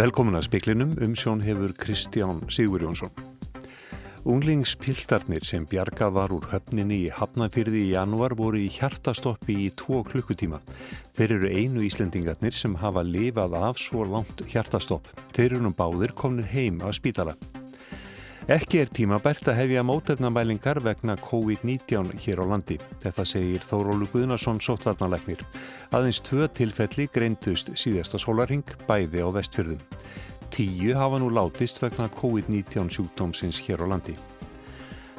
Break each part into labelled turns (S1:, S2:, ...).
S1: Velkomin að speklinum um sjón hefur Kristján Sigur Jónsson. Unglingspiltarnir sem bjargað var úr höfninni í Hafnafyrði í janúar voru í hjartastoppi í tvo klukkutíma. Þeir eru einu Íslendingarnir sem hafa lifað af svo langt hjartastopp. Þeir eru nú báðir komnir heim af spítala. Ekki er tímabært að hefja mótefnamælingar vegna COVID-19 hér á landi. Þetta segir Þórólu Guðnarsson sótvarnalegnir. Aðeins tvö tilfelli greintust síðasta sólarhing bæði á vestfjörðum. Tíu hafa nú látist vegna COVID-19 sjúkdómsins hér á landi.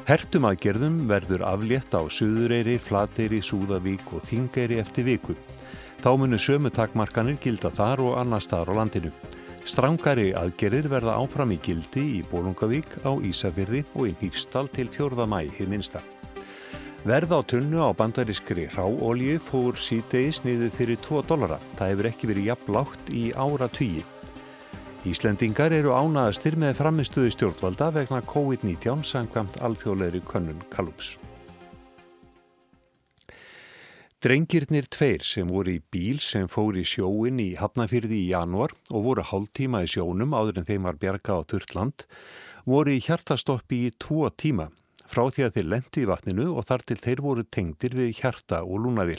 S1: Hertum aðgerðum verður aflétt á Suðureyri, Flateyri, Súðavík og Þingeyri eftir viku. Þá munir sömu takmarkanir gilda þar og annar staðar á landinu. Strángari aðgerðir verða áfram í gildi í Bólungavík á Ísafyrði og í Nýfstal til 4. mæ hið minsta. Verð á tunnu á bandarískri ráolju fór síðdeis niður fyrir 2 dollara. Það hefur ekki verið jafnlátt í ára tugi. Íslendingar eru ánaðastir með framistuðu stjórnvalda vegna COVID-19 samkvæmt alþjóðleiri könnun Kalups. Drengirnir tveir sem voru í bíl sem fór í sjóin í Hafnafyrði í januar og voru hálftíma í sjónum áður en þeim var bjargað á Turkland voru í hjartastoppi í tvo tíma frá því að þeir lendu í vatninu og þar til þeir voru tengdir við hjarta og lúnavil.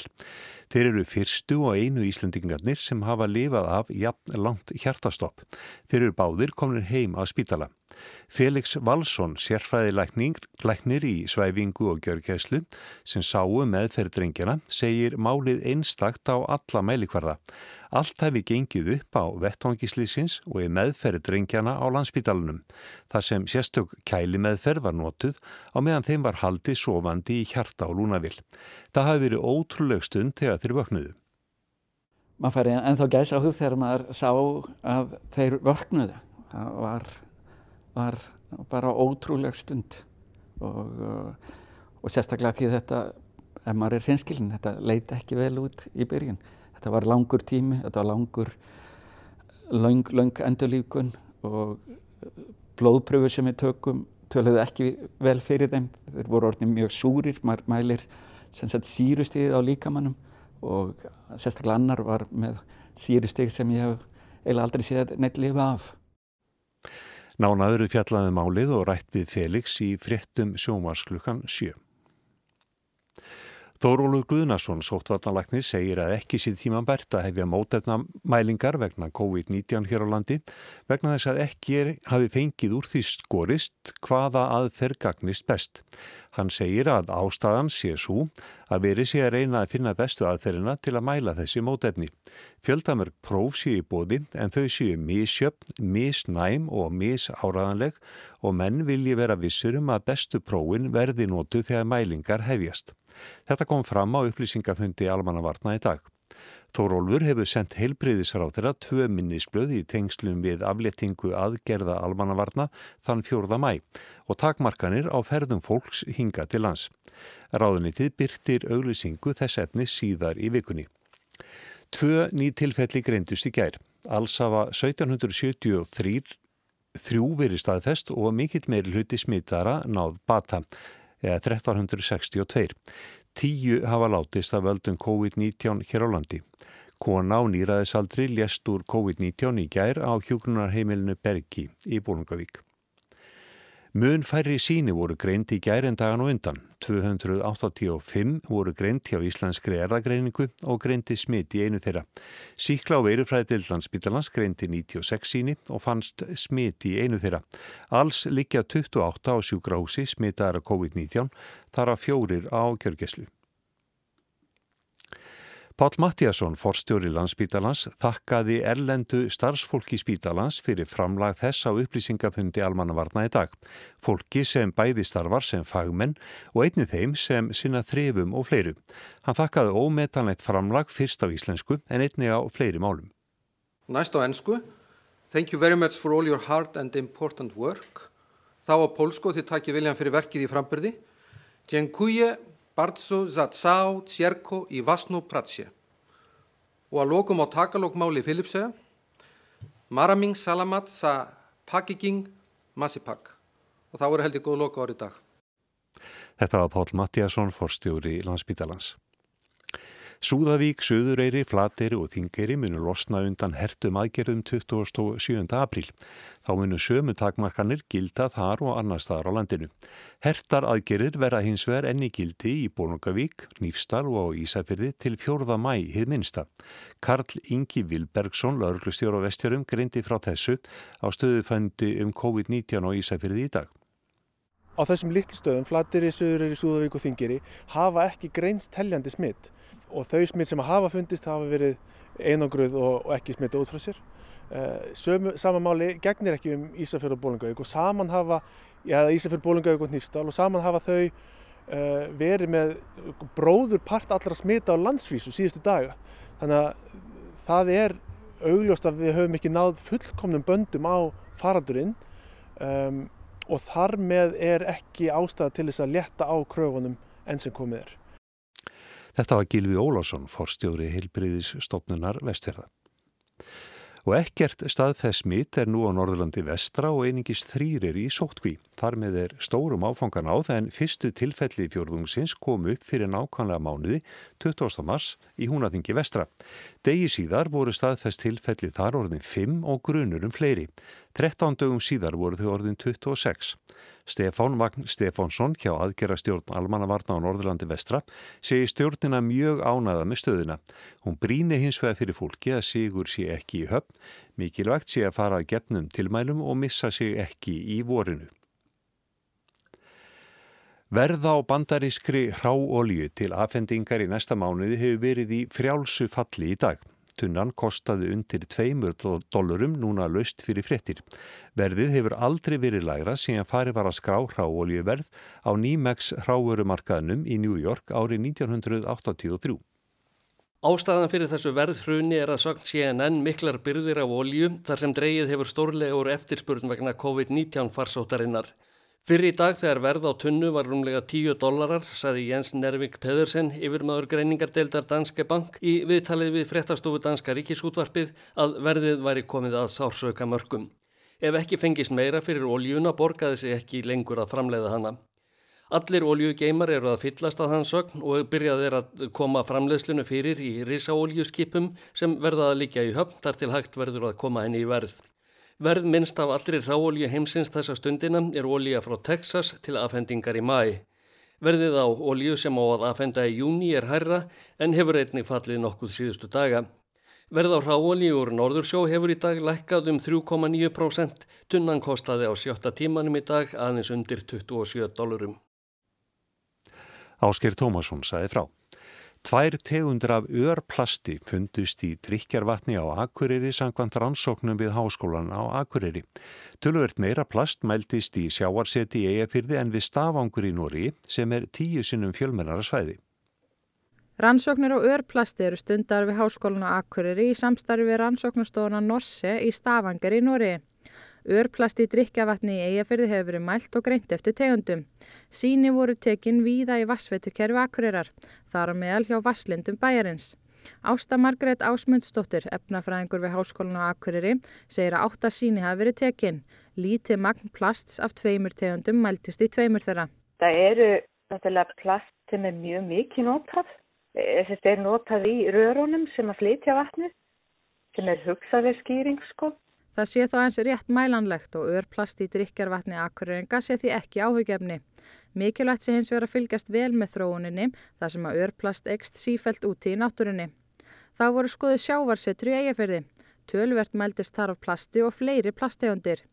S1: Þeir eru fyrstu og einu Íslandingarnir sem hafa lifað af jafn langt hjartastopp. Þeir eru báðir komin heim að spítala. Felix Valsson, sérfræðilæknir í svæfingu og gjörgæslu sem sáu meðferðdrengjana, segir málið einstakt á alla mælikvarða. Allt hefði gengið upp á vettvangislýsins og í meðferðdrengjana á landsbítalunum, þar sem sérstök kæli meðferð var notuð á meðan þeim var haldið sofandi í hjarta og lúnavill. Það hafi verið ótrúleg stund þegar þeir vöknuðu.
S2: Maður færi ennþá gæsa á hug þegar maður sá að þeir vöknuðu. Það var var bara ótrúleg stund og, uh, og sérstaklega því þetta, ef maður er hinskilin, þetta leiti ekki vel út í byrjun. Þetta var langur tími, þetta var langur, lang, lang endurlíkun og blóðpröfur sem við tökum töluðu ekki vel fyrir þeim. Þeir voru orðin mjög súrir, maður mælir sírustíðið á líkamannum og sérstaklega annar var með sírustíð sem ég hef eiginlega aldrei séð neitt lifa af.
S1: Nánaður fjallaði um málið og rætt við Felix í fréttum sjómarsklukkan 7. Þórólur Guðnarsson, sóttvarnalagnis, segir að ekki síð tíman bært að hefja mótefna mælingar vegna COVID-19 hér á landi vegna þess að ekki er, hafi fengið úr því skorist hvaða aðferð gagnist best. Hann segir að ástæðan sé svo að veri sé að reyna að finna bestu aðferðina til að mæla þessi mótefni. Fjöldamörg próf sé í bóði en þau séu misjöfn, misnæm og misáraðanleg og menn vilji vera vissur um að bestu prófin verði nótu þegar mælingar hefjast. Þetta kom fram á upplýsingafundi almannavarna í dag. Þórólfur hefur sendt heilbreyðisráð þeirra tvö minnisblöð í tengslum við aflettingu aðgerða almannavarna þann fjórða mæ og takmarkanir á ferðum fólks hinga til lands. Ráðunitið byrtir auglisingu þess efni síðar í vikunni. Tvö ný tilfelli greindust í gær. Alls hafa 1773 þrjú verið staðfest og mikill meiri hluti smittara náð bata, eða 1362. Tíu hafa látist af völdum COVID-19 hér á landi. Kona á nýraðisaldri lést úr COVID-19 í gær á hjókunarheimilinu Bergi í Bólungavík. Mun færri síni voru greint í gær en dagan og undan. 285 voru greint hjá Íslenskri erðagreiningu og greinti smitt í einu þeirra. Síkla á veirufræði til landsbytalans greinti 96 síni og fannst smitt í einu þeirra. Alls likja 28 á sjúkrahúsi smittaðara COVID-19 þar að fjórir á kjörgeslu. Pál Mattíasson, forstjóri landsbítalans, þakkaði erlendu starfsfólki spítalans fyrir framlag þess á upplýsingafundi almannavarna í dag. Fólki sem bæði starfar sem fagmenn og einni þeim sem sinna þrefum og fleiru. Hann þakkaði ómetanlegt framlag fyrst á íslensku en einni á fleiri málum.
S3: Næst á ennsku. Thank you very much for all your hard and important work. Þá á pólsku þið takki viljan fyrir verkið í frambyrði. Dziękuję bardzo za całą cierko i własną pracę. Og að lokum á takalókmáli Filipsega, Maraming Salamat sa Pakiging Masipak. Og það voru heldur góð loka árið dag.
S1: Þetta var Pál Mattíasson, forstjóri landsbítalans. Súðavík, Suðureyri, Flateyri og Þingeyri munu losna undan hertum aðgerðum 27. apríl. Þá munu sömu takmarkanir gilda þar og annar staðar á landinu. Hertar aðgerðir verða hins vegar enni gildi í Bólungavík, Nýfstal og Ísafyrði til 4. mæ hið minsta. Karl Ingi Vilbergsson, lauruglustjóru á vestjörum, greindi frá þessu á stöðufændi um COVID-19 á Ísafyrði í dag.
S4: Á þessum litlu stöðum, Flateyri, Suðureyri, Súðavík og Þingeyri, hafa ekki greinst teljandi smitt og þau smitt sem hafa fundist hafa verið einangruð og, og ekki smitta út frá sér. Uh, Samanmáli gegnir ekki um Ísafjörð og Bólungavík og saman hafa, já Ísafjörð, Bólungavík og Nýfstal og saman hafa þau uh, verið með bróður part allra smita á landsvísu síðustu daga. Þannig að það er augljóst að við höfum ekki náð fullkomnum böndum á faraldurinn um, og þar með er ekki ástæða til þess að leta á kröfunum enn sem komið er.
S1: Þetta var Gilvi Ólásson, forstjóri heilbriðisstofnunar vestferða. Og ekkert staðfess mitt er nú á Norðurlandi vestra og einingis þrýrir í sótkví. Þar með er stórum áfangan á en fyrstu tilfelli fjörðungsins kom upp fyrir nákvæmlega mánuði 20. mars í húnaþingi vestra. Degi síðar voru staðfess tilfelli þar orðin 5 og grunur um fleiri. 13 dögum síðar voru þau orðin 26. Stefán Vagn Stefánsson hjá aðgerastjórn Almannavarna á Norðurlandi vestra segi stjórnina mjög ánaða með stöðuna. Hún bríni hins vegar fyrir fólki að sigur sé ekki í höfn, mikilvægt sé að fara að gefnum tilmælum og missa sig ekki í vorinu. Verða á bandarískri hráolju til afhendingar í næsta mánuði hefur verið í frjálsu falli í dag. Tunnan kostaði undir 2 dólarum núna löst fyrir frettir. Verðið hefur aldrei verið lægra síðan farið var að skrá hráoljuverð á Nýmex hráörumarkaðnum í New York árið 1983.
S5: Ástæðan fyrir þessu verðhruni er að sögn CNN miklar byrðir af olju þar sem dreyið hefur stórlega úr eftirspurn vegna COVID-19 farsóttarinnar. Fyrir í dag þegar verð á tunnu var rúmlega 10 dólarar, saði Jens Nervik Pedersen, yfirmaður greiningardeildar Danske Bank, í viðtalið við frettastofu Danska ríkisútvarpið að verðið væri komið að sársöka mörgum. Ef ekki fengist meira fyrir oljuna borgaði sig ekki lengur að framleiða hana. Allir oljugeimar eru að fyllast að hans sögn og byrjaði er að koma framleiðslunu fyrir í risaoljuskipum sem verða að líka í höfn þar til hægt verður að koma henni í verð. Verð minnst af allri ráolju heimsins þessa stundina er olja frá Texas til afhendingar í mæ. Verðið á olju sem á að afhenda í júni er hærra en hefur einnig fallið nokkuð síðustu daga. Verð á ráolju úr Norðursjó hefur í dag lækkað um 3,9%, tunnan kostaði á sjötta tímanum í dag aðeins undir 27 dólarum.
S1: Ásker Tómasson saði frá. Tvær tegundur af örplasti fundust í drikjarvatni á Akureyri sangvand rannsóknum við háskólan á Akureyri. Tölvert meira plast mæltist í sjáarseti í eigafyrði en við stafangur í Nóri sem er tíu sinnum fjölmennara svæði.
S6: Rannsóknir á örplasti eru stundar við háskólan á Akureyri í samstarfi við rannsóknastofuna Norse í stafangar í Nóri. Örplast í drikjavatni í eigafyrði hefur verið mælt og greint eftir tegundum. Síni voru tekin víða í vassveitukerfi Akureyrar, þar á meðal hjá vasslindum bæjarins. Ásta Margreit Ásmundsdóttir, efnafræðingur við Háskólan á Akureyri, segir að átta síni hafi verið tekin. Lítið magn plasts af tveimur tegundum mæltist í tveimur þeirra.
S7: Það eru náttúrulega plast sem er mjög mikið notað. Þetta er notað í rörunum sem að flytja vatnið, sem er hugsaðið skýring sko.
S6: Það sé þó eins rétt mælanlegt og örplast í drikjarvatni akkureringa sé því ekki áhugjefni. Mikilvægt sé hins vegar að fylgjast vel með þróuninni þar sem að örplast ekst sífælt úti í náttúrunni. Þá voru skoðu sjávarsetru í eigafyrði. Tölvert mældist þar af plasti og fleiri plastegundir.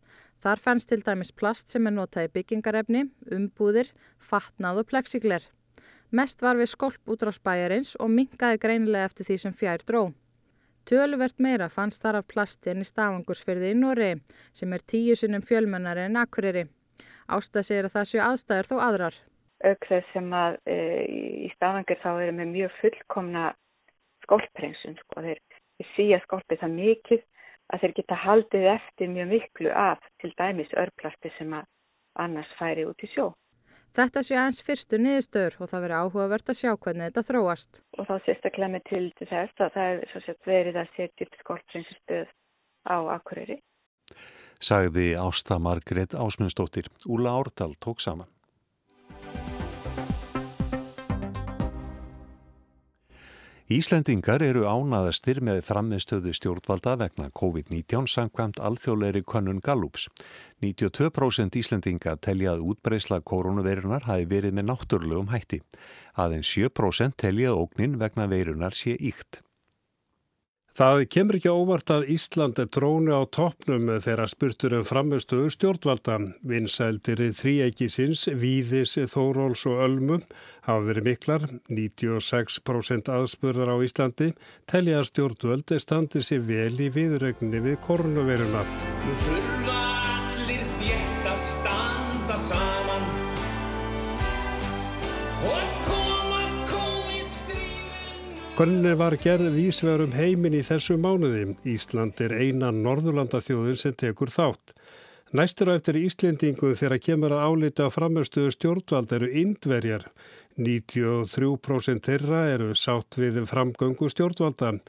S6: Þar fannst til dæmis plast sem er notað í byggingarefni, umbúðir, fatnað og plexigler. Mest var við skolp útráðsbæjarins og mingaði greinilega eftir því sem fjær dró. Töluvert meira fannst þar af plastin í stafangursfyrði í Nóri sem er tíu sinnum fjölmennari en akkuriri. Ásta segir að það séu aðstæður þó aðrar.
S7: Aukþess sem að e, í stafangur þá erum við mjög fullkomna skólpreinsun. Sko. Þeir síja skólpið það mikið að þeir geta haldið eftir mjög miklu af til dæmis örplasti sem að annars færi út í sjó.
S6: Þetta sé aðeins fyrstu niðurstöður og það veri áhugavert að sjá hvernig þetta þróast.
S7: Og þá sérstaklega með til þess að það er svo sett verið að setja upp skolprinsustöð á Akureyri.
S1: Sagði Ásta Margret Ásmundsdóttir. Úla Árdal tók saman. Íslendingar eru ánaðastir með frammiðstöðu stjórnvalda vegna COVID-19 samkvæmt alþjóðleiri könnun Gallups. 92% Íslendinga teljað útbreysla koronavirunar hafi verið með náttúrulegum hætti. Aðeins 7% teljað ógnin vegna verunar sé íkt.
S8: Það kemur ekki óvart að Ísland er trónu á toppnum þegar spurtur um framistöðu stjórnvalda. Vinsældir þrýækisins, Víðis, Þóróls og Ölmu hafa verið miklar. 96% aðspurðar á Íslandi telja að stjórnvöldi standi sér vel í viðrögninni við koronaviruna. Könninni var gerð vísvegar um heimin í þessu mánuði. Ísland er eina norðurlandathjóðin sem tekur þátt. Næstur á eftir Íslendingu þegar kemur að álita framöstuðu stjórnvald eru indverjar. 93% þeirra eru sátt við framgöngu stjórnvaldan.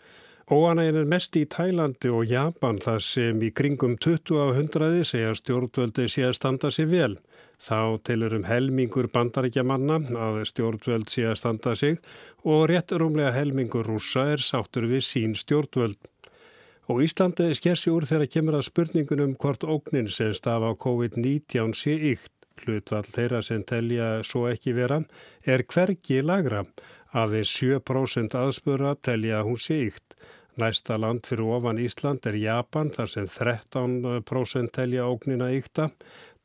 S8: Óanægin er mest í Tælandi og Japan þar sem í kringum 20 af 100 segja stjórnvöldi sé að standa sér vel. Þá tilur um helmingur bandaríkjamanna að stjórnvöld sé að standa sig og rétt rúmlega helmingur rúsa er sáttur við sín stjórnvöld. Og Íslandi sker sér úr þegar kemur að spurningunum hvort ógnin sem stafa á COVID-19 sé ykt. Hlutvall þeirra sem telja svo ekki vera er hvergi lagra. Aðeins 7% aðspura telja að hún sé ykt. Næsta land fyrir ofan Ísland er Japan þar sem 13% telja ógnina ykta.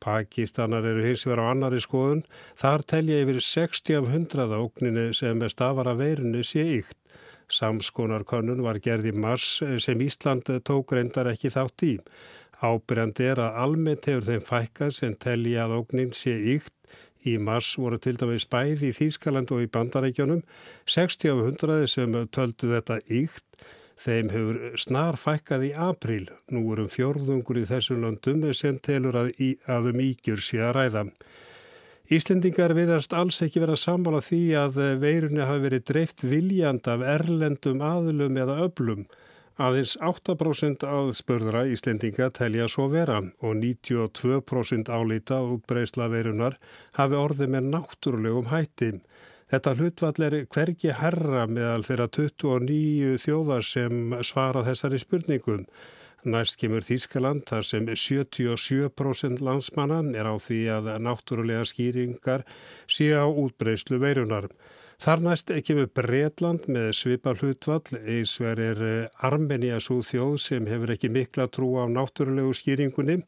S8: Pakistanar eru hins vegar á annari skoðun. Þar telja yfir 60 af 100 ógninu sem stafar að veirinu sé ykt. Samskonarkönnun var gerð í mars sem Ísland tók reyndar ekki þátt í. Ábyrjandi er að almennt hefur þeim fækkar sem telja að ógnin sé ykt. Í mars voru til dæmis bæði í Þýskaland og í Bandarækjunum 60 af 100 sem töldu þetta ykt Þeim hefur snar fækkað í april. Nú erum fjörðungur í þessum löndum sem telur að, í, að um ígjur sé að ræða. Íslendingar viðast alls ekki vera sammála því að veirunni hafi verið dreift viljand af erlendum aðlum eða öblum. Aðeins 8% aðspörðra Íslendinga telja svo vera og 92% álita útbreysla veirunar hafi orðið með náttúrulegum hættim. Þetta hlutvall er hvergi herra meðal þeirra 29 þjóðar sem svara þessari spurningum. Næst kemur Þískaland þar sem 77% landsmanna er á því að náttúrulega skýringar sé á útbreyslu veirunar. Þar næst kemur Breitland með svipa hlutvall, eins verið Armenia svo þjóð sem hefur ekki mikla trú á náttúrulegu skýringunni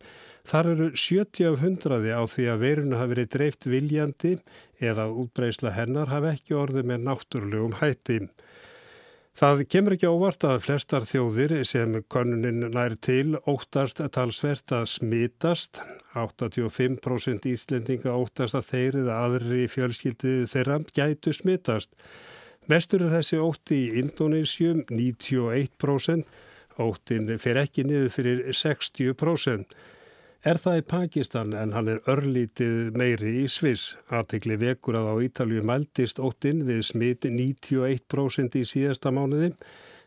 S8: Þar eru 70 af hundraði á því að veirinu hafi verið dreift viljandi eða útbreysla hennar hafi ekki orðið með náttúrulegum hætti. Það kemur ekki óvart að flestar þjóðir sem konunin nær til óttast talsvert að smitast. 85% Íslendinga óttast að þeir eða aðri fjölskyldi þeirra gætu smitast. Mestur er þessi ótti í Indonésium 91%, óttin fer ekki niður fyrir 60% er það í Pakistan en hann er örlítið meiri í Sviss. Aðtegli vekur að á Ítalju mæltist óttinn við smit 91% í síðasta mánuði.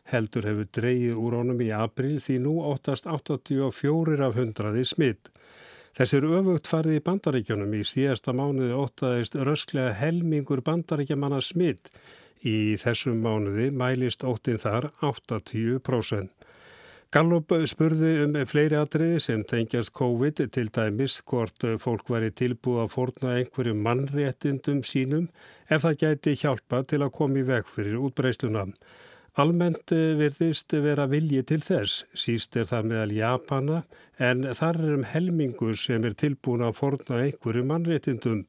S8: Heldur hefur dreyið úr honum í april því nú óttast 84 af 100 smitt. Þessir öfugt farið í bandaríkjónum í síðasta mánuði óttaðist rösklega helmingur bandaríkjamanna smitt. Í þessum mánuði mælist óttinn þar 80%. Gallup spurði um fleiri atriði sem tengjast COVID til dæmis hvort fólk væri tilbúið að forna einhverju mannréttindum sínum ef það gæti hjálpa til að koma í veg fyrir útbreysluna. Almennt verðist vera vilji til þess, síst er það meðal Japana en þar er um helmingur sem er tilbúin að forna einhverju mannréttindum.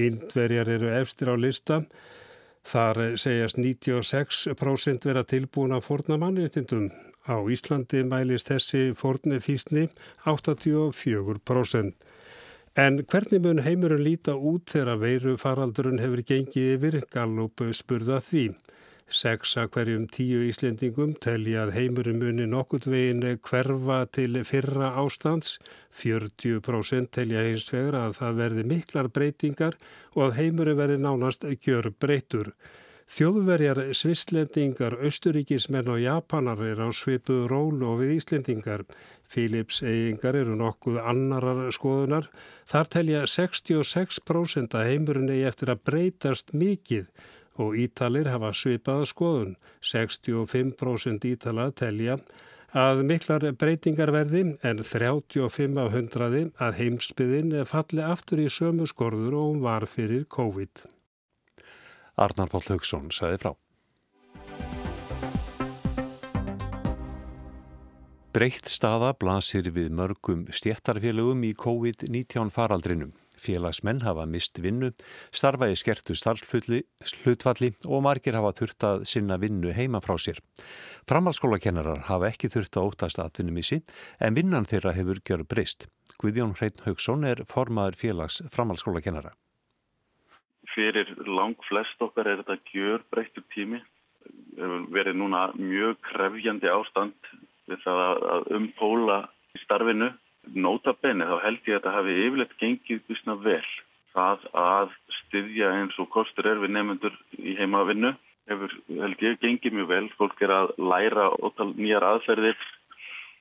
S8: Indverjar eru efstir á lista, þar segjast 96% vera tilbúin að forna mannréttindum. Á Íslandi mælist þessi fórni físni 84%. En hvernig mun heimurinn líta út þegar veiru faraldurinn hefur gengið yfir Gallup spurða því? Seksa hverjum tíu Íslendingum telja að heimurinn muni nokkurt veginn hverfa til fyrra ástands, 40% telja hins vegar að það verði miklar breytingar og að heimurinn verði nánast gjör breytur. Þjóðverjar, svisslendingar, austuríkismenn og japanar er á svipu ról og við Íslendingar. Philips eigingar eru nokkuð annarar skoðunar. Þar telja 66% að heimurinn eigi eftir að breytast mikið og Ítalir hafa svipaða skoðun. 65% Ítala telja að miklar breytingar verði en 35 af hundraði að heimsbyðin falli aftur í sömu skorður og hún var fyrir COVID.
S1: Arnar Páll Haugsson sagði frá. Breytt staða blasir við mörgum stjættarfélögum í COVID-19 faraldrinum. Félagsmenn hafa mist vinnu, starfa í skertu starfhlutfalli og margir hafa þurft að sinna vinnu heima frá sér. Framhalskólakennarar hafa ekki þurft að ótast atvinnumissi en vinnan þeirra hefur gjör breyst. Guðjón Hreitn Haugsson er formaður félags framhalskólakennara.
S9: Fyrir lang flest okkar er þetta gjör breyttu tími. Verið núna mjög krefjandi ástand við það að umpóla í starfinu Nótabenni þá held ég að þetta hafi yfirleitt gengið bísna vel. Það að styðja eins og kostur er við nefnendur í heimavinnu hefur held ég gengið mjög vel. Fólk er að læra ótal nýjar aðferðir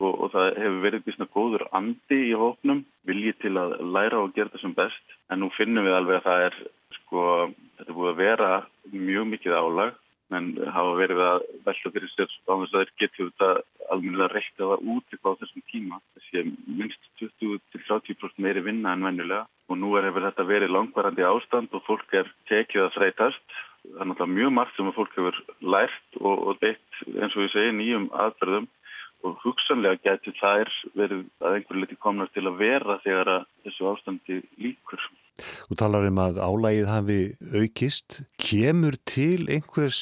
S9: og, og það hefur verið bísna góður andi í hóknum, viljið til að læra og gera það sem best. En nú finnum við alveg að það er, sko, þetta búið að vera mjög mikið álag en hafa verið að velta fyrir sér á þess að þeir getur þetta almennilega reiktaða út á þessum tíma. Þessi er minnst 20-30% meiri vinna en vennulega og nú er hefur þetta verið langvarandi ástand og fólk er tekið að þreytast. Það er náttúrulega mjög margt sem að fólk hefur lært og, og beitt eins og ég segi nýjum aðferðum og hugsanlega getur þær verið að einhverju liti komnast til að vera þegar að þessu ástandi líkur.
S1: Þú talar um að álægið hafi aukist. Kemur til einhvers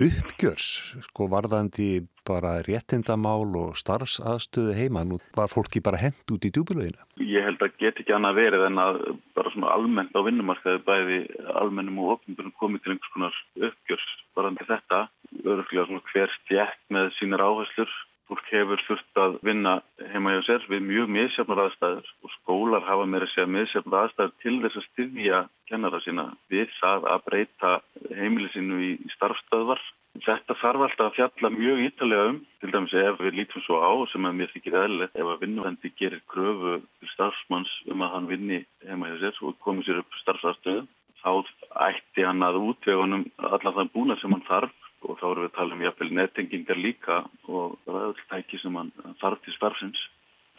S1: uppgjörs, sko varðandi bara réttindamál og starfsaðstöðu heima? Nú var fólki bara hend út í djúbulöginu.
S9: Ég held að get ekki annað verið en að bara svona almennt á vinnumarkaði bæði almennum og ofnbjörnum komið til einhvers konar uppgjörs varðandi þetta. Öruglega svona hver stjætt með sínar áherslur Fólk hefur þurft að vinna heima hjá sér við mjög miðsefnar aðstæður og skólar hafa meira að segja miðsefnar aðstæður til þess að styðja kennara sína við það að breyta heimilisinu í starfstöðvar. Þetta þarf alltaf að fjalla mjög ítalega um, til dæmis ef við lítum svo á sem að mér þykir eðlilegt ef að vinnuvendi gerir kröfu til starfsmanns um að hann vinni heima hjá sér og komið sér upp starfstöðu, þá ætti hann að útvegunum allar þann búna sem hann þarf og þá erum við að tala um jafnvel nettengingar líka og ræðultæki sem hann þarf til starfsins.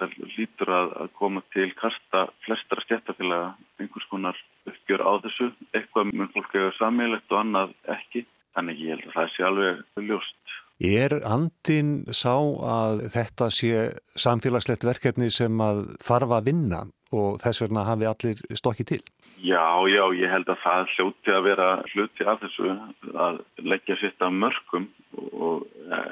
S9: Það lítur að, að koma til kasta flestara stjættafélaga einhvers konar uppgjör á þessu. Eitthvað mun fólk hefur sammeilegt og annað ekki. Þannig ég held að það sé alveg ljóst.
S1: Er andin sá að þetta sé samfélagslegt verkefni sem að þarf að vinna og þess vegna hafi allir stokkið til?
S9: Já, já, ég held að það hljóti að vera hluti af þessu að leggja sitt af mörgum og,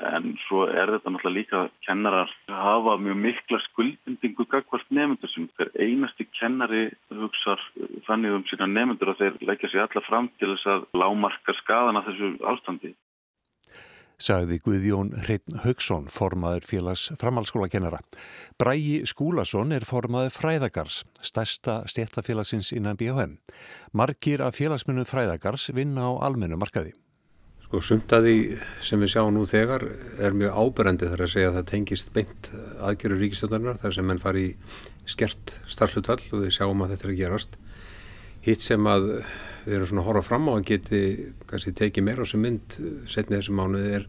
S9: en svo er þetta náttúrulega líka kennarar hafa mjög mikla skuldendingu gagvart nefndur sem hver einasti kennari hugsar þannig um sína nefndur að þeir leggja sér alla fram til þess að lámarka skadan af þessu ástandi
S1: sagði Guðjón Hreitn Haugsson, formaður félags framhalskólakennara. Brægi Skúlason er formaður Fræðagars, stærsta stéttafélagsins innan BHM. Markir af félagsmyndu Fræðagars vinna á almennu markaði.
S10: Sko sumtaði sem við sjáum nú þegar er mjög áberendi þar að segja að það tengist beint aðgerur ríkistjóðarinnar þar sem menn fari skert starflutvall og við sjáum að þetta er að gerast. Hitt sem að við erum svona að horfa fram á að geti kannski tekið meira á sem mynd setnið þessu mánuði er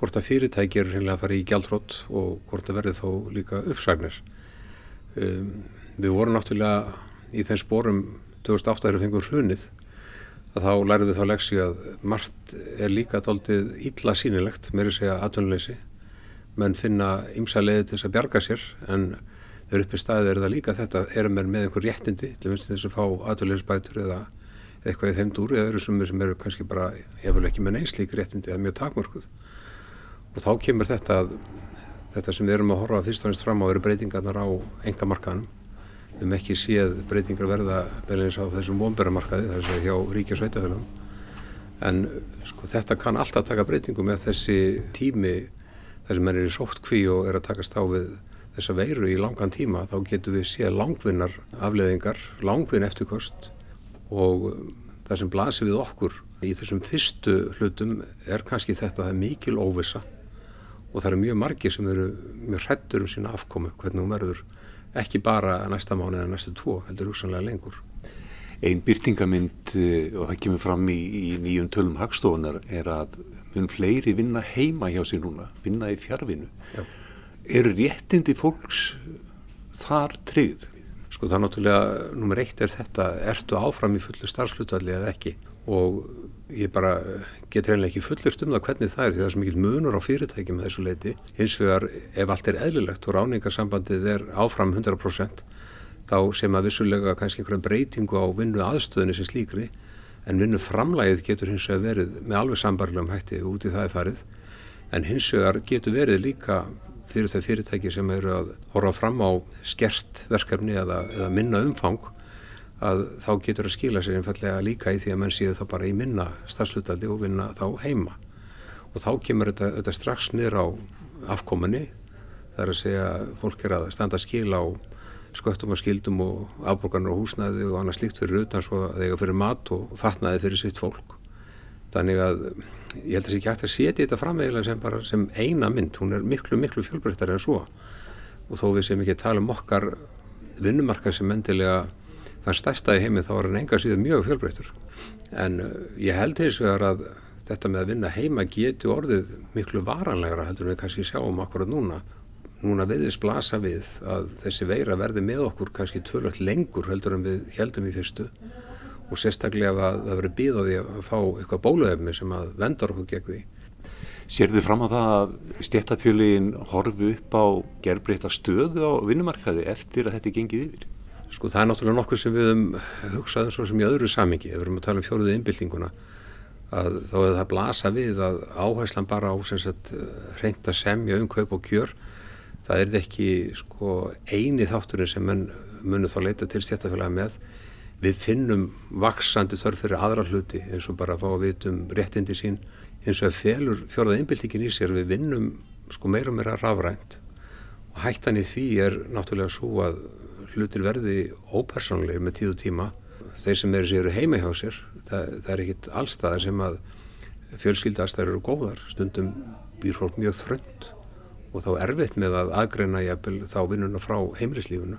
S10: hvort að fyrirtæki eru hreinlega að fara í gjaldrótt og hvort að verði þó líka uppsagnir. Um, við vorum náttúrulega í þeim spórum 2008 þegar við fengum hrunið að þá lærum við þá leksi að margt er líka tóltið illa sínilegt, meiri segja aðtunleysi, menn finna ymsa leiði til þess að bjarga sér en þegar uppi staðið er það líka þetta, við með einhver réttindi til þess að fá aðtunleysbætur eða eitthvað í þeim dúr eða öðru sumir sem eru kannski bara eftir ekki með neynslík réttindi eða mjög takmörkuð. Og þá kemur þetta að þetta sem við erum að horfa fyrst og ennst fram á eru breytingarnar á engamarkaðanum við hefum ekki séð breytingar verða beilins á þessum vonberamarkaði þar sem hjá ríkja sveitafélagum en sko, þetta kann alltaf taka breytingu með þessi tími þar sem er í sótt kví og er að takast á við þessa veiru í langan tíma þá getur við séð langvinnar afleðingar, langvinn eftirkost og það sem blasir við okkur í þessum fyrstu hlutum er kannski þetta að það er mikil óvisa og það eru mjög margir sem eru mjög hrettur um sína afkomu hvernig hún verður ekki bara næsta mánu eða næstu tvo heldur hugsanlega lengur.
S1: Einn byrtingamind eh, og það kemur fram í, í nýjum tölum hagstofunar er að mun fleiri vinna heima hjá sig núna, vinna í fjárvinu. Eru réttindi fólks þar tryggð?
S10: Sko það er náttúrulega, nummer eitt er þetta, ertu áfram í fullu starfslutvalli eða ekki og ég bara get reynilega ekki fullurst um það hvernig það er því það er svo mikil munur á fyrirtæki með þessu leiti. Hins vegar ef allt er eðlilegt og ráningarsambandið er áfram 100% þá sem að vissulega kannski einhverja breytingu á vinnu aðstöðinni sem slíkri en vinnu framlægið getur hins vegar verið með alveg sambarlegum hætti út í það er farið en hins vegar getur verið líka fyrir þau fyrirtæki sem eru að horfa fram á skert verkefni eða, eða minna umfang að þá getur að skila sér einfallega líka í því að menn séu þá bara í minna stafslutaldi og vinna þá heima og þá kemur þetta, þetta strax niður á afkominni það er að segja fólk er að standa skil á sköttum og skildum og afborgarnar og húsnæði og annað slíkt fyrir utan svo að þegar fyrir mat og fatnaði fyrir sitt fólk. Þannig að ég held að það sé ekki hægt að setja þetta framveglega sem bara sem eina mynd, hún er miklu miklu fjölbreyttar en svo. Og þó við sem ekki tala um okkar vinnumarka sem endilega þann stærsta í heiminn þá er hann enga síðan mjög fjölbreyttur. En uh, ég held hins vegar að þetta með að vinna heima getur orðið miklu varanlegra heldur við kannski sjáum akkurat núna. Núna viðist blasa við að þessi veira verði með okkur kannski tölvöld lengur heldur en við heldum í fyrstu og sérstaklega að það verið býðaði að fá eitthvað bóluefni sem að vendar okkur gegn því.
S1: Sér þið fram á það að stéttafjölin horfi upp á gerbreyta stöðu á vinnumarkaði eftir að þetta gengið yfir?
S10: Sko það er náttúrulega nokkur sem við um hugsaðum svo sem í öðru samingi, ef við erum að tala um fjóruðu innbyltinguna, að þá er það blasa við að áherslan bara á reynda semja um kaup og kjör það er ekki sko, eini þátturinn sem mun, munum þá leita til stjættafélagi með við finnum vaksandi þörf fyrir aðra hluti eins og bara að fá að vitum réttindi sín. Eins og að felur fjörða einbildingin í sér. Við vinnum sko meira og meira rafrænt. Og hættan í því er náttúrulega svo að hlutir verði ópersonleir með tíðu tíma. Þeir sem eru sér heima hjá sér það, það er ekkit allstaðar sem að fjölskyldastæður eru góðar. Stundum býr fólk mjög þrönd og þá erfitt með að aðgreina jafnvel þá vinnuna frá heimilislífunu.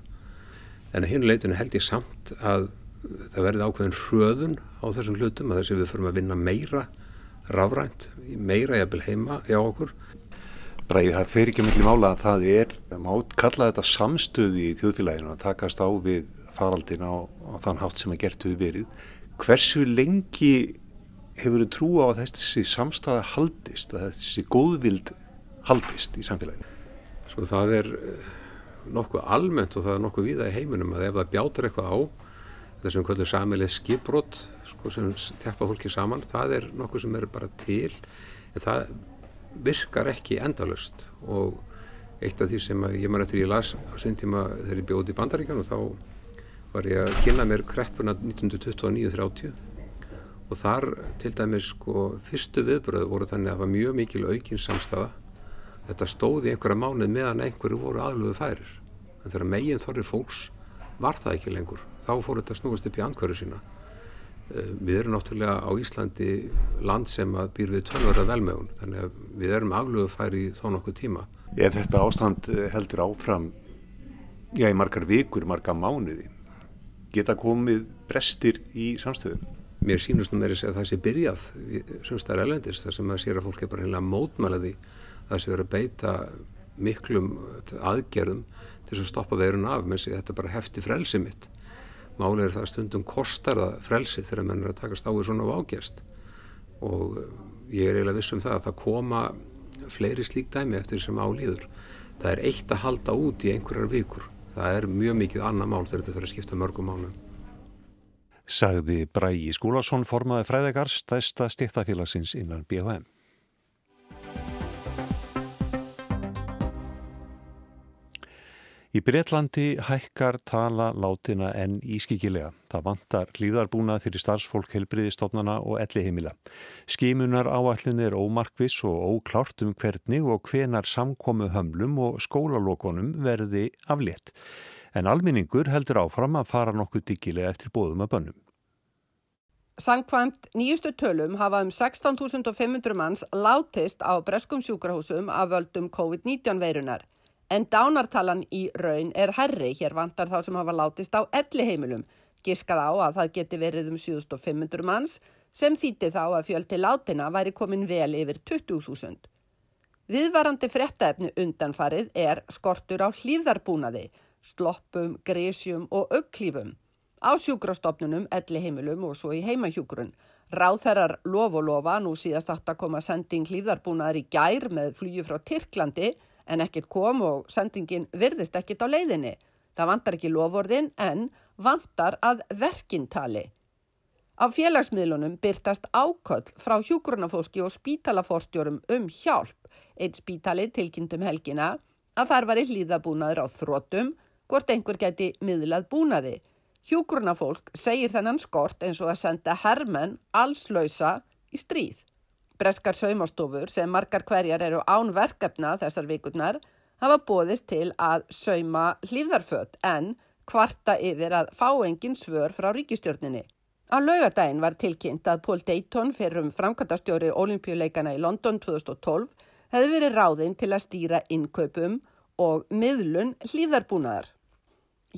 S10: En að hinu leitinu held ég samt að það verði ákveðin hröðun á þessum hlutum að þess að við förum að vinna meira rafrænt, meira jafnvel heima hjá okkur.
S1: Bræðið, það fer ekki melli mála að það er, það má kalla þetta samstöði í þjóðfélaginu að takast á við faraldin á, á þann hátt sem að gert við verið. Hversu lengi hefur þið trú á að þessi samstæða haldist, að þessi góðvild haldist í samfélaginu?
S10: Sko það er eh, nokkuð almennt og það er nokkuð viða í heiminum að ef það bjátur eitthvað á þessum kvöldu samileg skipbrott sko, sem þjappa fólki saman það er nokkuð sem er bara til en það virkar ekki endalust og eitt af því sem ég maður eftir ég las á sín tíma þegar ég bjóði í bandaríkjan og þá var ég að kynna mér kreppuna 1929-30 og þar til dæmis sko fyrstu viðbröð voru þannig að það var mjög mikil aukinn samstafa þetta stóði einhverja mánuð meðan einhverju voru aðluðu færir. En þegar meginn þorri fólks var það ekki lengur. Þá fór þetta snúast upp í ankvöru sína. Eh, við erum náttúrulega á Íslandi land sem býr við tölvara velmögun þannig að við erum afluðu færi í þó nokkuð tíma.
S1: Ef þetta ástand eh, heldur áfram já í margar vikur, margar mánuði geta komið brestir í samstöðum
S10: Mér sínust nú með þess að það sé byrjað semstæðar elendist þar sem að sér að fólk er bara heimlega mótmælaði það sé verið að beita miklum aðgerðum til að stoppa veirun af með sig þetta bara hefti frelsi mitt. Málið er það stundum kostar það frelsi þegar menn er að takast á í svona vágjast og ég er eiginlega viss um það að það koma fleiri slík dæmi eftir sem álýður það er eitt að halda út í einhverjar vikur. Það er mjög mikið annað mál þegar þetta fyrir að skipta mörgum málum.
S1: Sagði Bræi Skúlason formaði fræðegars stæsta stíktafélagsins innan BHM Í Breitlandi hækkar tala látina enn ískikilega. Það vantar hlýðarbúnað fyrir starfsfólk helbriðistofnana og elli heimila. Skimunar áallin er ómarkvis og óklárt um hvernig og hvenar samkomu hömlum og skólalókonum verði aflétt. En alminningur heldur áfram að fara nokkuð diggilega eftir bóðum að bönnum.
S11: Sankvæmt nýjustu tölum hafa um 16.500 manns látist á breskum sjúkrahúsum af völdum COVID-19 veirunar en dánartalan í raun er herri, hér vantar þá sem hafa látist á elli heimilum, Giskað á að það geti verið um 7500 manns sem þýtti þá að fjöldi látina væri komin vel yfir 20.000. Viðvarandi frettaefni undanfarið er skortur á hlýðarbúnaði, sloppum, grísjum og aukklífum á sjúkrastofnunum, elli heimilum og svo í heimahjúgrunn. Ráþærar lof og lofa nú síðast átt að koma sending hlýðarbúnaðar í gær með flýju frá Tyrklandi en ekkert kom og sendingin virðist ekkert á leiðinni. Það vantar ekki lofordin en vantar að verkintali. Á félagsmiðlunum byrtast áköll frá hjúgrunafólki og spítalaforstjórum um hjálp. Eitt spítali tilkynntum helgina að þar var í hlýðabúnaður á þrótum hvort einhver geti miðlað búnaði. Hjúgrunafólk segir þennan skort eins og að senda hermenn allslausa í stríð. Breskar saumastofur sem margar hverjar eru án verkefna þessar vikurnar hafa bóðist til að sauma hlýðarföt en kvarta yfir að fá engin svör frá ríkistjórninni. Á laugadaginn var tilkynnt að Paul Dayton fyrir um framkvæmtastjóri olimpíuleikana í London 2012 hefði verið ráðinn til að stýra innkaupum og miðlun hlýðarbúnaðar.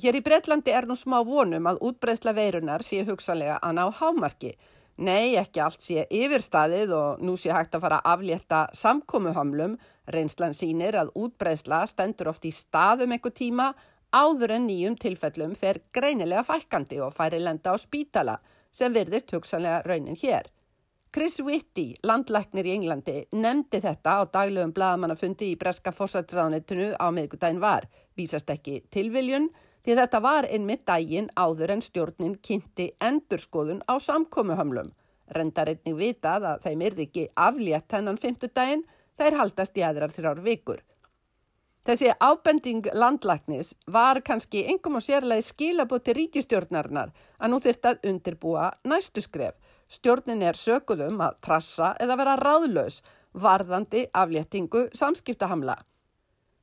S11: Hér í Breitlandi er nú smá vonum að útbreysla veirunar sé hugsalega að ná hámarki. Nei, ekki allt sé yfirstaðið og nú sé hægt að fara að aflétta samkómuhamlum. Reynslan sínir að útbreysla stendur oft í staðum einhver tíma áður en nýjum tilfellum fer greinilega fækandi og færi lenda á spítala sem virðist hugsanlega raunin hér. Chris Whitty, landlæknir í Englandi, nefndi þetta á daglegum bladamannafundi í Breska fórsætsráðnitinu á miðgudagin var. Vísast ekki tilviljun því þetta var einmitt daginn áður en stjórnin kynnti endurskoðun á samkómuhömlum. Rendar einnig vitað að þeim yrði ekki aflétt hennan fymtudaginn, þeir haldast í aðrar þrjár vikur. Þessi ábending landlagnis var kannski engum og sérlega skilabóti ríkistjórnarinnar að nú þurft að undirbúa næstu skref. Stjórnin er sökuðum að trassa eða vera ráðlaus varðandi afléttingu samskiptahamla.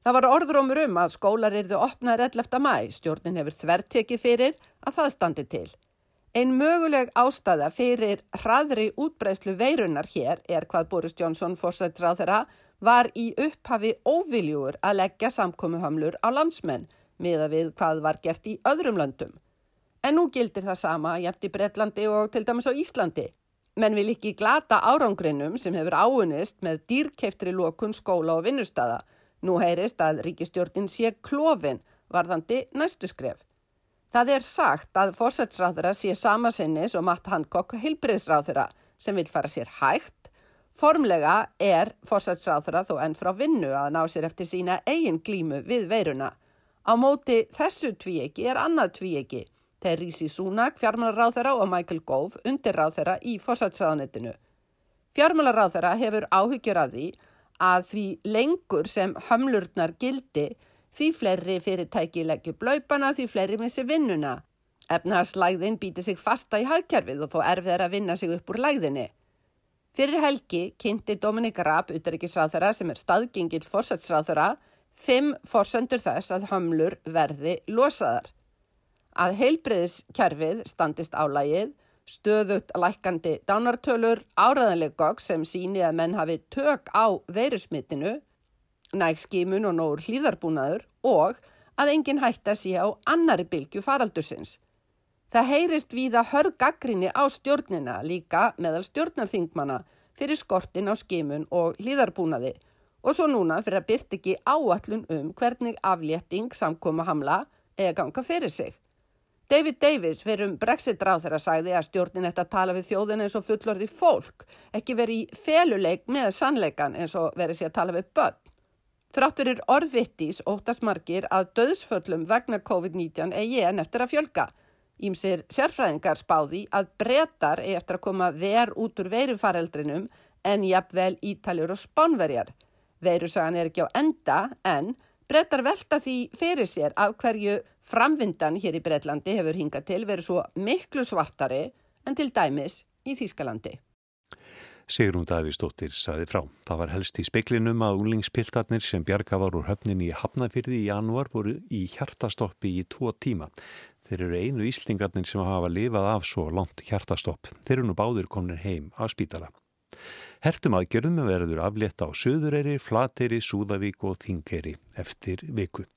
S11: Það var orðrómur um að skólar erðu opnaður 11. mæ, stjórnin hefur þvertekið fyrir að það standi til. Einn möguleg ástæða fyrir hraðri útbreyslu veirunar hér er hvað Boris Johnson fórsætsráð þeirra var í upphafi óviljúur að leggja samkomiðhamlur á landsmenn miða við hvað var gert í öðrum löndum. En nú gildir það sama jæmt í Breitlandi og til dæmis á Íslandi. Menn vil ekki glata árangrinum sem hefur áunist með dýrkeiftri lókun skóla og vinnustada Nú heyrist að ríkistjórnin sé klófin varðandi næstu skref. Það er sagt að fórsætsráðura sé samasinnis og Matt Hancock heilbriðsráðura sem vil fara sér hægt. Formlega er fórsætsráðura þó enn frá vinnu að ná sér eftir sína eigin glímu við veiruna. Á móti þessu tvíegi er annað tvíegi. Þeir Rísi Súnak, fjármálaráðara og Michael Gove undirráðara í fórsætsráðanettinu. Fjármálaráðara hefur áhyggjur að því að því lengur sem hömlurnar gildi því fleiri fyrirtæki leggjur blaupana því fleiri missi vinnuna. Efnahagslægðin býti sig fasta í hagkerfið og þó erfið að vinna sig upp úr lægðinni. Fyrir helgi kynnti Dominik Raab, utryggisráþara sem er staðgengill fórsætsráþara, fimm fórsendur þess að hömlur verði losaðar. Að heilbreyðiskerfið standist álægið stöðugt lækandi dánartölur, áraðanleg gogg sem síni að menn hafi tök á veirusmitinu, nægskimun og nógur hlýðarbúnaður og að enginn hætta sé á annari bylgu faraldursins. Það heyrist við að hörg gaggrinni á stjórnina líka meðal stjórnarþingmana fyrir skortin á skimun og hlýðarbúnaði og svo núna fyrir að byrta ekki áallun um hvernig aflétting samkoma hamla eða ganga fyrir sig. David Davis fyrir um Brexit ráð þegar sagði að stjórnin ætti að tala við þjóðin eins og fullorði fólk, ekki verið í feluleik með sannleikan eins og verið sér að tala við börn. Þráttur er orðvittís óttasmarkir að döðsföllum vegna COVID-19 eigi en eftir að fjölga. Ímsir sérfræðingar spáði að breytar eigi eftir að koma ver út úr veirufareldrinum en jafnvel ítaljur og spánverjar. Veirusagan er ekki á enda en breytar velta því fyrir sér af hverju Framvindan hér í Breitlandi hefur hingað til verið svo miklu svartari en til dæmis í Þýskalandi.
S1: Sigrún Davísdóttir saði frá. Það var helst í speklinum að úlingspiltarnir sem bjarga var úr höfnin í Hafnafyrði í januar voru í hjartastoppi í tvo tíma. Þeir eru einu íslingarnir sem hafa lifað af svo langt hjartastopp. Þeir eru nú báður komin heim á spítala. Hertum aðgjörðum verður aflétta á Suðureyri, Flateyri, Súðavík og Þingeyri eftir viku.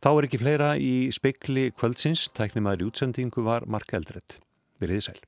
S1: Þá er ekki fleira í spekli kvöldsins, tæknimaður í útsendingu var Mark Eldredd. Verðið sæl.